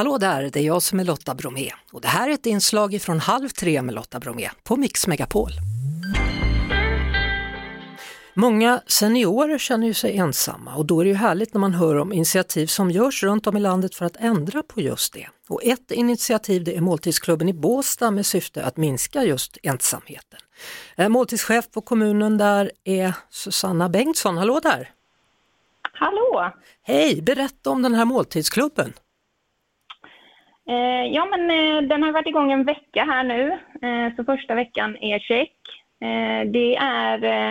Hallå där, det är jag som är Lotta Bromé och det här är ett inslag från Halv tre med Lotta Bromé på Mix Megapol. Många seniorer känner ju sig ensamma och då är det ju härligt när man hör om initiativ som görs runt om i landet för att ändra på just det. Och ett initiativ det är Måltidsklubben i Båstad med syfte att minska just ensamheten. Eh, måltidschef på kommunen där är Susanna Bengtsson, hallå där! Hallå! Hej, berätta om den här måltidsklubben. Eh, ja, men eh, den har varit igång en vecka här nu, eh, så första veckan är check. Eh, det är eh,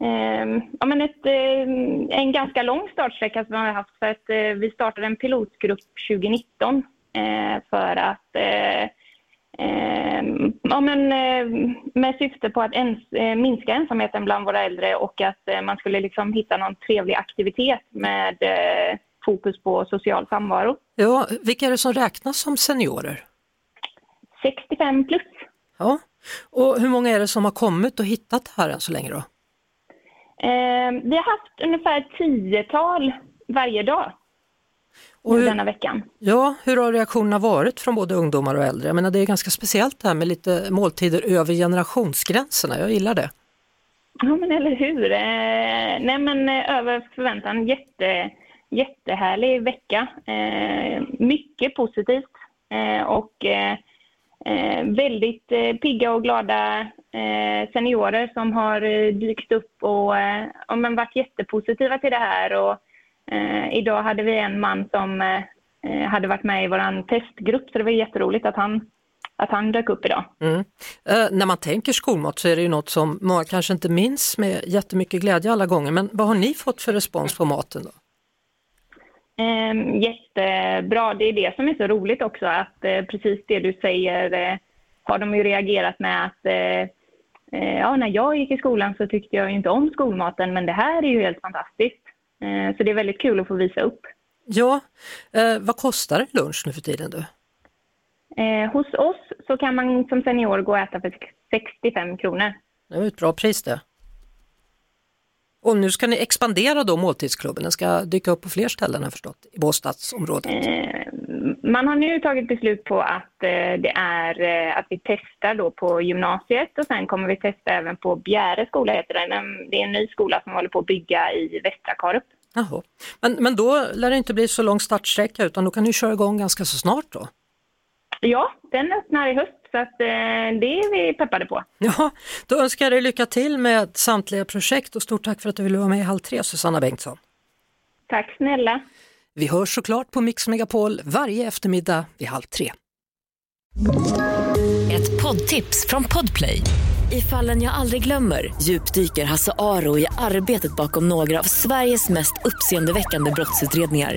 eh, ja, men ett, eh, en ganska lång startsträcka som vi har haft för att eh, vi startade en pilotgrupp 2019 eh, för att ehm, ja, men, med syfte på att ens, minska ensamheten bland våra äldre och att man skulle liksom hitta någon trevlig aktivitet med fokus på social samvaro. Ja, vilka är det som räknas som seniorer? 65 plus. Ja, och hur många är det som har kommit och hittat det här än så länge då? Eh, vi har haft ungefär tiotal varje dag och hur, denna veckan. Ja, hur har reaktionerna varit från både ungdomar och äldre? Jag menar, det är ganska speciellt det här med lite måltider över generationsgränserna, jag gillar det. Ja men eller hur. Eh, nej men eh, över förväntan, jätte jättehärlig vecka. Eh, mycket positivt eh, och eh, eh väldigt eh, pigga och glada eh, seniorer som har dykt upp och, och men varit jättepositiva till det här. Och, idag hade vi en man som hade varit med i vår testgrupp så det var jätteroligt att han att han dök upp idag. Mm. Eh, när man tänker skolmat så är det ju något som många kanske inte minns med jättemycket glädje alla gånger, men vad har ni fått för respons på maten då? Eh, jättebra. Det är det som är så roligt också att eh, precis det du säger eh, har de ju reagerat med att eh, eh, ja, när jag gick i skolan så tyckte jag inte om skolmaten men det här är ju helt fantastiskt. Eh, så det är väldigt kul att få visa upp. Ja, vad kostar lunch nu för tiden då? hos oss så kan man som senior gå och äta för 65 kronor. Det var ett bra pris det. Och nu ska ni expandera då måltidsklubben, den ska dyka upp på fler ställen har förstått, i Båstadsområdet. Eh, man har nu tagit beslut på att eh, det är eh, att vi testar då på gymnasiet och sen kommer vi testa även på Bjäre skola heter den. Det är en ny skola som håller på att bygga i Västra Karup. Jaha. Men, men då lär det inte bli så lång startsträcka utan då kan ni köra igång ganska så snart då? Ja, den öppnar i höst så att, eh, det är vi peppade på. Ja, då önskar jag dig lycka till med samtliga projekt och stort tack för att du ville vara med i Halv tre, Susanna Bengtsson. Tack snälla. Vi hörs såklart på Mix Megapol varje eftermiddag vid halv tre. Ett poddtips från Podplay. I fallen jag aldrig glömmer djupdyker Hasse Aro i arbetet bakom några av Sveriges mest uppseendeväckande brottsutredningar